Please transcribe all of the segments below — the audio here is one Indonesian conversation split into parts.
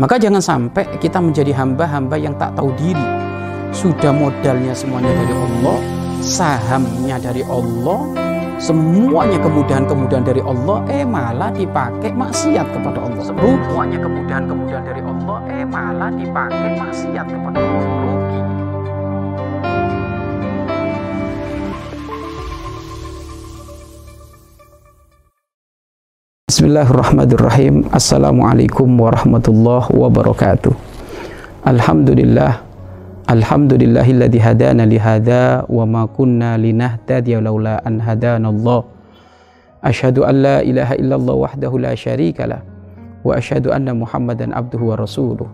Maka jangan sampai kita menjadi hamba-hamba yang tak tahu diri. Sudah modalnya semuanya dari Allah, sahamnya dari Allah, semuanya kemudahan-kemudahan dari Allah, eh malah dipakai maksiat kepada Allah. Semuanya kemudahan-kemudahan dari Allah, eh malah dipakai maksiat kepada Allah. Bismillahirrahmanirrahim Assalamualaikum warahmatullahi wabarakatuh Alhamdulillah Alhamdulillahilladzi hadana lihada wa ma kunna linahtadiya laula an hadana Allah Ashhadu an la ilaha illallah wahdahu la syarika lah wa ashhadu anna Muhammadan abduhu wa rasuluh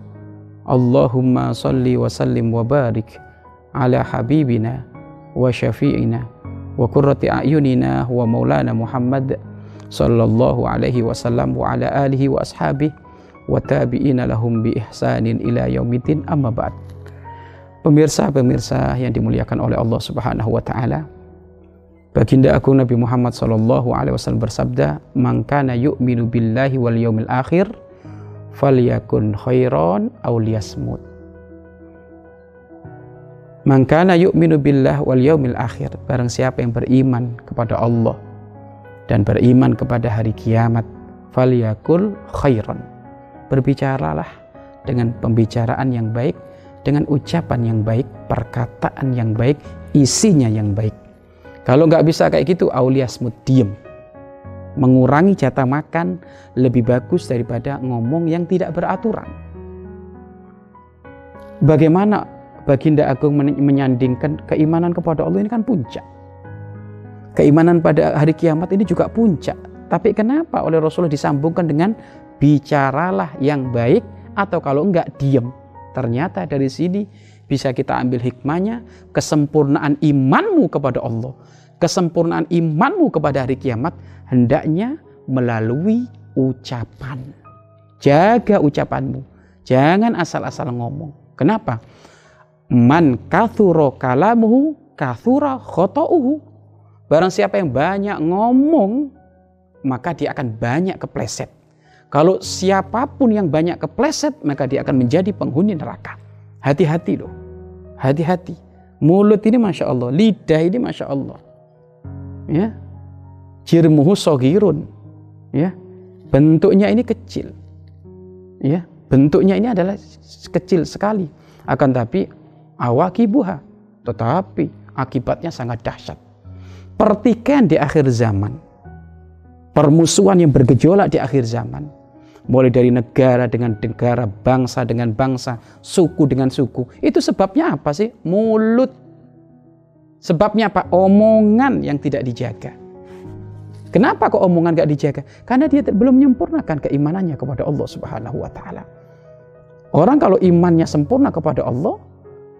Allahumma salli wa sallim wa barik ala habibina wa syafi'ina wa qurrati a'yunina wa maulana Muhammad sallallahu alaihi wasallam wa ala alihi wa ashabihi wa tabi'ina lahum bi ihsanin ila yaumiddin amma ba'd. Pemirsa-pemirsa yang dimuliakan oleh Allah Subhanahu wa taala. Baginda Agung Nabi Muhammad sallallahu alaihi wasallam bersabda, "Man kana yu'minu billahi wal yaumil akhir falyakun khairan aw liyasmut." Man kana yu'minu wal yaumil akhir, barang siapa yang beriman kepada Allah dan beriman kepada hari kiamat falyakul khairan. Berbicaralah dengan pembicaraan yang baik dengan ucapan yang baik perkataan yang baik isinya yang baik. Kalau nggak bisa kayak gitu auliasmut diem. Mengurangi jatah makan lebih bagus daripada ngomong yang tidak beraturan. Bagaimana Baginda Agung menyandingkan keimanan kepada Allah ini kan puncak Keimanan pada hari kiamat ini juga puncak. Tapi kenapa oleh Rasulullah disambungkan dengan bicaralah yang baik atau kalau enggak diam. Ternyata dari sini bisa kita ambil hikmahnya kesempurnaan imanmu kepada Allah. Kesempurnaan imanmu kepada hari kiamat hendaknya melalui ucapan. Jaga ucapanmu. Jangan asal-asal ngomong. Kenapa? Man kathuro kalamuhu kathura khoto'uhu. Barang siapa yang banyak ngomong, maka dia akan banyak kepleset. Kalau siapa pun yang banyak kepleset, maka dia akan menjadi penghuni neraka. Hati-hati loh. Hati-hati. Mulut ini Masya Allah. Lidah ini Masya Allah. Ya. Jirmuhu sogirun. Ya. Bentuknya ini kecil. Ya. Bentuknya ini adalah kecil sekali. Akan tapi awakibuha. Tetapi akibatnya sangat dahsyat pertikaian di akhir zaman, permusuhan yang bergejolak di akhir zaman, mulai dari negara dengan negara, bangsa dengan bangsa, suku dengan suku, itu sebabnya apa sih? Mulut. Sebabnya apa? Omongan yang tidak dijaga. Kenapa kok omongan gak dijaga? Karena dia belum menyempurnakan keimanannya kepada Allah Subhanahu wa taala. Orang kalau imannya sempurna kepada Allah,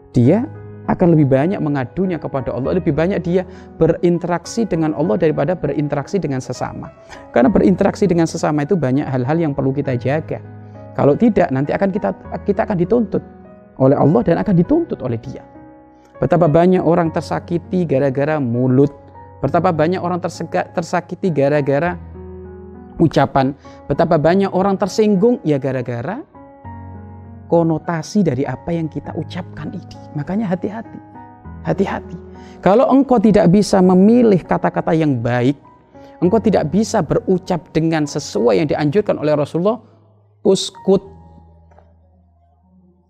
dia akan lebih banyak mengadunya kepada Allah, lebih banyak dia berinteraksi dengan Allah daripada berinteraksi dengan sesama. Karena berinteraksi dengan sesama itu banyak hal-hal yang perlu kita jaga. Kalau tidak, nanti akan kita kita akan dituntut oleh Allah dan akan dituntut oleh Dia. Betapa banyak orang tersakiti gara-gara mulut. Betapa banyak orang tersakiti gara-gara ucapan. Betapa banyak orang tersinggung ya gara-gara konotasi dari apa yang kita ucapkan ini. Makanya hati-hati. Hati-hati. Kalau engkau tidak bisa memilih kata-kata yang baik, engkau tidak bisa berucap dengan sesuai yang dianjurkan oleh Rasulullah, uskut.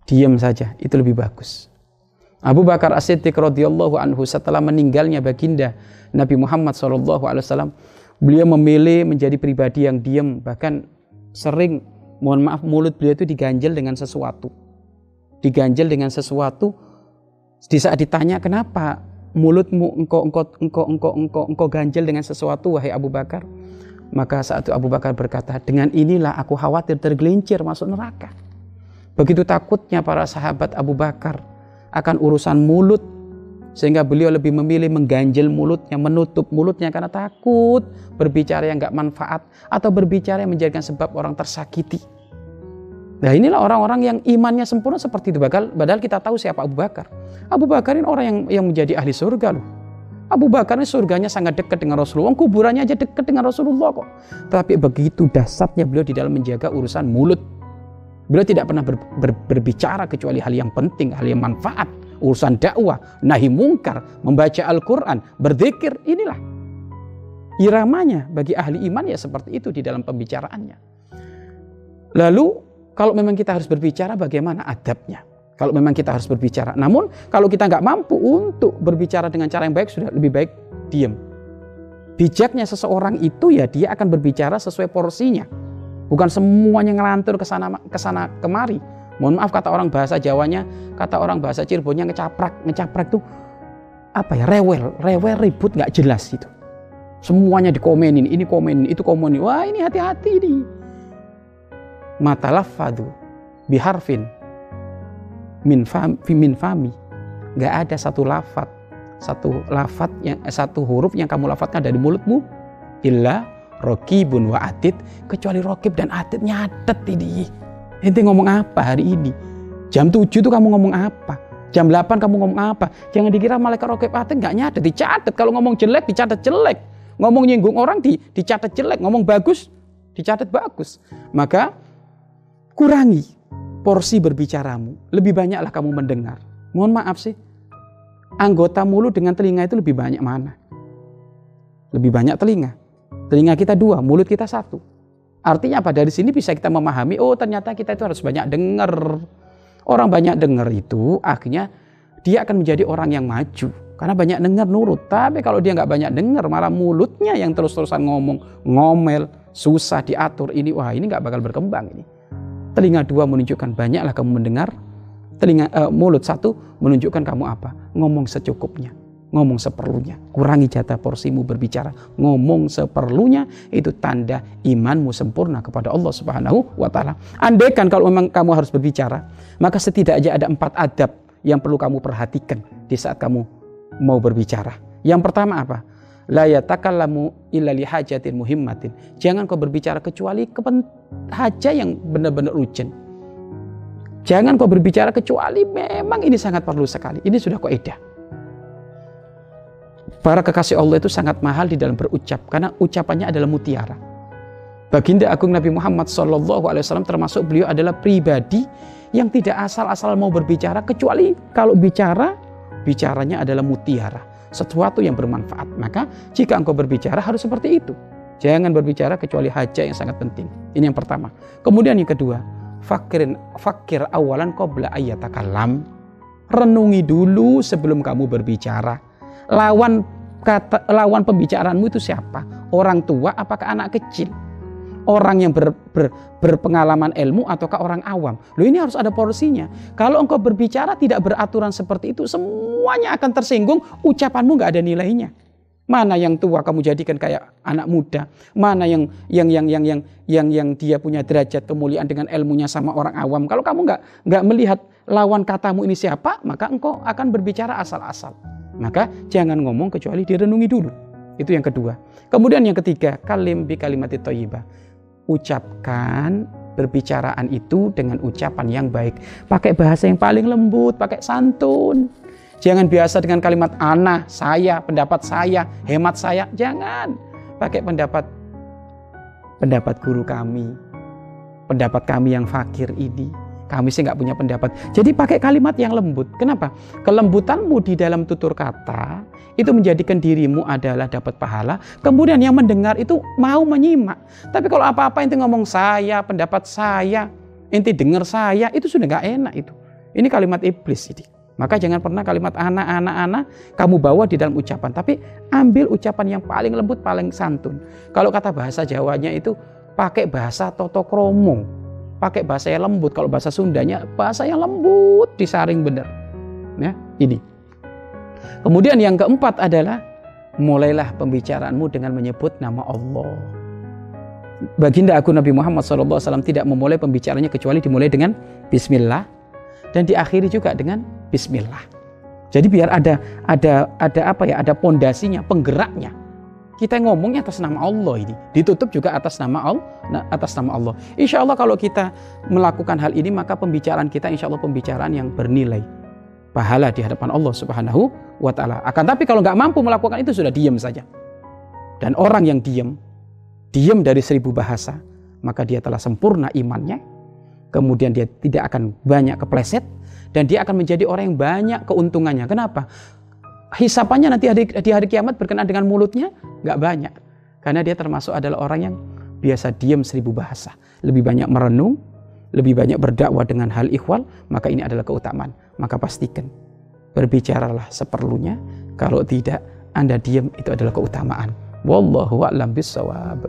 Diam saja, itu lebih bagus. Abu Bakar As-Siddiq radhiyallahu anhu setelah meninggalnya baginda Nabi Muhammad SAW, beliau memilih menjadi pribadi yang diam, bahkan sering mohon maaf mulut beliau itu diganjel dengan sesuatu. Diganjel dengan sesuatu di saat ditanya kenapa mulutmu engkau engkau engkau engkau engkau engkau ganjel dengan sesuatu wahai Abu Bakar? Maka saat itu Abu Bakar berkata dengan inilah aku khawatir tergelincir masuk neraka. Begitu takutnya para sahabat Abu Bakar akan urusan mulut sehingga beliau lebih memilih mengganjel mulutnya, menutup mulutnya karena takut berbicara yang nggak manfaat atau berbicara yang menjadikan sebab orang tersakiti. Nah inilah orang-orang yang imannya sempurna seperti itu. Padahal kita tahu siapa Abu Bakar. Abu Bakar ini orang yang, yang menjadi ahli surga loh. Abu Bakar ini surganya sangat dekat dengan Rasulullah. Kuburannya aja dekat dengan Rasulullah kok. Tapi begitu dasarnya beliau di dalam menjaga urusan mulut. Beliau tidak pernah ber, ber, berbicara kecuali hal yang penting, hal yang manfaat, urusan dakwah, nahi mungkar, membaca Al-Quran, berzikir, inilah iramanya bagi ahli iman ya seperti itu di dalam pembicaraannya. Lalu kalau memang kita harus berbicara bagaimana adabnya? Kalau memang kita harus berbicara. Namun kalau kita nggak mampu untuk berbicara dengan cara yang baik sudah lebih baik diam. Bijaknya seseorang itu ya dia akan berbicara sesuai porsinya Bukan semuanya ngelantur ke sana ke sana kemari. Mohon maaf kata orang bahasa Jawanya, kata orang bahasa Cirebonnya ngecaprak, ngecaprak tuh apa ya rewel, rewel ribut nggak jelas itu. Semuanya dikomenin, ini komenin, itu komenin. Wah ini hati-hati nih. Matalafadu biharfin min fami, min fami. Nggak ada satu lafat, satu lafat yang eh, satu huruf yang kamu lafadkan dari mulutmu illa Rokibun wa atid kecuali Rokib dan atid nyatet ini. Ente ngomong apa hari ini? Jam 7 tuh kamu ngomong apa? Jam 8 kamu ngomong apa? Jangan dikira malaikat Rokib atid nggak nyatet, dicatat. Kalau ngomong jelek dicatat jelek. Ngomong nyinggung orang di, dicatat jelek, ngomong bagus dicatat bagus. Maka kurangi porsi berbicaramu. Lebih banyaklah kamu mendengar. Mohon maaf sih. Anggota mulut dengan telinga itu lebih banyak mana? Lebih banyak telinga. Telinga kita dua, mulut kita satu. Artinya apa? Dari sini bisa kita memahami, oh ternyata kita itu harus banyak dengar. Orang banyak dengar itu akhirnya dia akan menjadi orang yang maju. Karena banyak dengar nurut. Tapi kalau dia nggak banyak dengar, malah mulutnya yang terus-terusan ngomong, ngomel, susah diatur. Ini wah ini nggak bakal berkembang ini. Telinga dua menunjukkan banyaklah kamu mendengar. Telinga uh, mulut satu menunjukkan kamu apa? Ngomong secukupnya ngomong seperlunya. Kurangi jatah porsimu berbicara. Ngomong seperlunya itu tanda imanmu sempurna kepada Allah Subhanahu wa taala. Andaikan kalau memang kamu harus berbicara, maka setidaknya ada empat adab yang perlu kamu perhatikan di saat kamu mau berbicara. Yang pertama apa? La yatakallamu illa li hajatin muhimmatin. Jangan kau berbicara kecuali hajat yang benar-benar urgent. Jangan kau berbicara kecuali memang ini sangat perlu sekali. Ini sudah kaidah. Para kekasih Allah itu sangat mahal di dalam berucap karena ucapannya adalah mutiara. Baginda Agung Nabi Muhammad SAW termasuk beliau adalah pribadi yang tidak asal-asal mau berbicara kecuali kalau bicara bicaranya adalah mutiara, sesuatu yang bermanfaat. Maka jika engkau berbicara harus seperti itu. Jangan berbicara kecuali hajat yang sangat penting. Ini yang pertama. Kemudian yang kedua, fakirin fakir awalan qabla ayyatakalam. Renungi dulu sebelum kamu berbicara lawan kata lawan pembicaraanmu itu siapa? Orang tua apakah anak kecil? Orang yang ber, ber, berpengalaman ilmu ataukah orang awam? Loh ini harus ada porsinya. Kalau engkau berbicara tidak beraturan seperti itu, semuanya akan tersinggung, ucapanmu nggak ada nilainya. Mana yang tua kamu jadikan kayak anak muda? Mana yang yang yang yang yang yang yang dia punya derajat kemuliaan dengan ilmunya sama orang awam? Kalau kamu nggak nggak melihat lawan katamu ini siapa, maka engkau akan berbicara asal-asal. Maka jangan ngomong kecuali direnungi dulu. Itu yang kedua. Kemudian yang ketiga, kalim bi kalimati thayyibah. Ucapkan berbicaraan itu dengan ucapan yang baik. Pakai bahasa yang paling lembut, pakai santun. Jangan biasa dengan kalimat ana, saya, pendapat saya, hemat saya. Jangan. Pakai pendapat pendapat guru kami, pendapat kami yang fakir ini kami sih nggak punya pendapat. Jadi pakai kalimat yang lembut. Kenapa? Kelembutanmu di dalam tutur kata itu menjadikan dirimu adalah dapat pahala. Kemudian yang mendengar itu mau menyimak. Tapi kalau apa-apa inti ngomong saya, pendapat saya, inti dengar saya, itu sudah nggak enak itu. Ini kalimat iblis ini. Maka jangan pernah kalimat anak-anak anak kamu bawa di dalam ucapan, tapi ambil ucapan yang paling lembut, paling santun. Kalau kata bahasa Jawanya itu pakai bahasa toto kromo pakai bahasa yang lembut. Kalau bahasa Sundanya bahasa yang lembut disaring benar. Ya, ini. Kemudian yang keempat adalah mulailah pembicaraanmu dengan menyebut nama Allah. Baginda aku Nabi Muhammad SAW tidak memulai pembicaranya kecuali dimulai dengan Bismillah dan diakhiri juga dengan Bismillah. Jadi biar ada ada ada apa ya ada pondasinya penggeraknya kita ngomongnya atas nama Allah ini. Ditutup juga atas nama Allah atas nama Allah. Insya Allah kalau kita melakukan hal ini maka pembicaraan kita insya Allah pembicaraan yang bernilai pahala di hadapan Allah subhanahu wa ta'ala. Akan tapi kalau nggak mampu melakukan itu sudah diam saja. Dan orang yang diam diam dari seribu bahasa maka dia telah sempurna imannya. Kemudian dia tidak akan banyak kepleset, dan dia akan menjadi orang yang banyak keuntungannya. Kenapa? Hisapannya nanti di hari kiamat berkenaan dengan mulutnya nggak banyak. Karena dia termasuk adalah orang yang biasa diam seribu bahasa. Lebih banyak merenung, lebih banyak berdakwah dengan hal ikhwal, maka ini adalah keutamaan. Maka pastikan, berbicaralah seperlunya. Kalau tidak, Anda diam itu adalah keutamaan. Wallahu a'lam bisawab.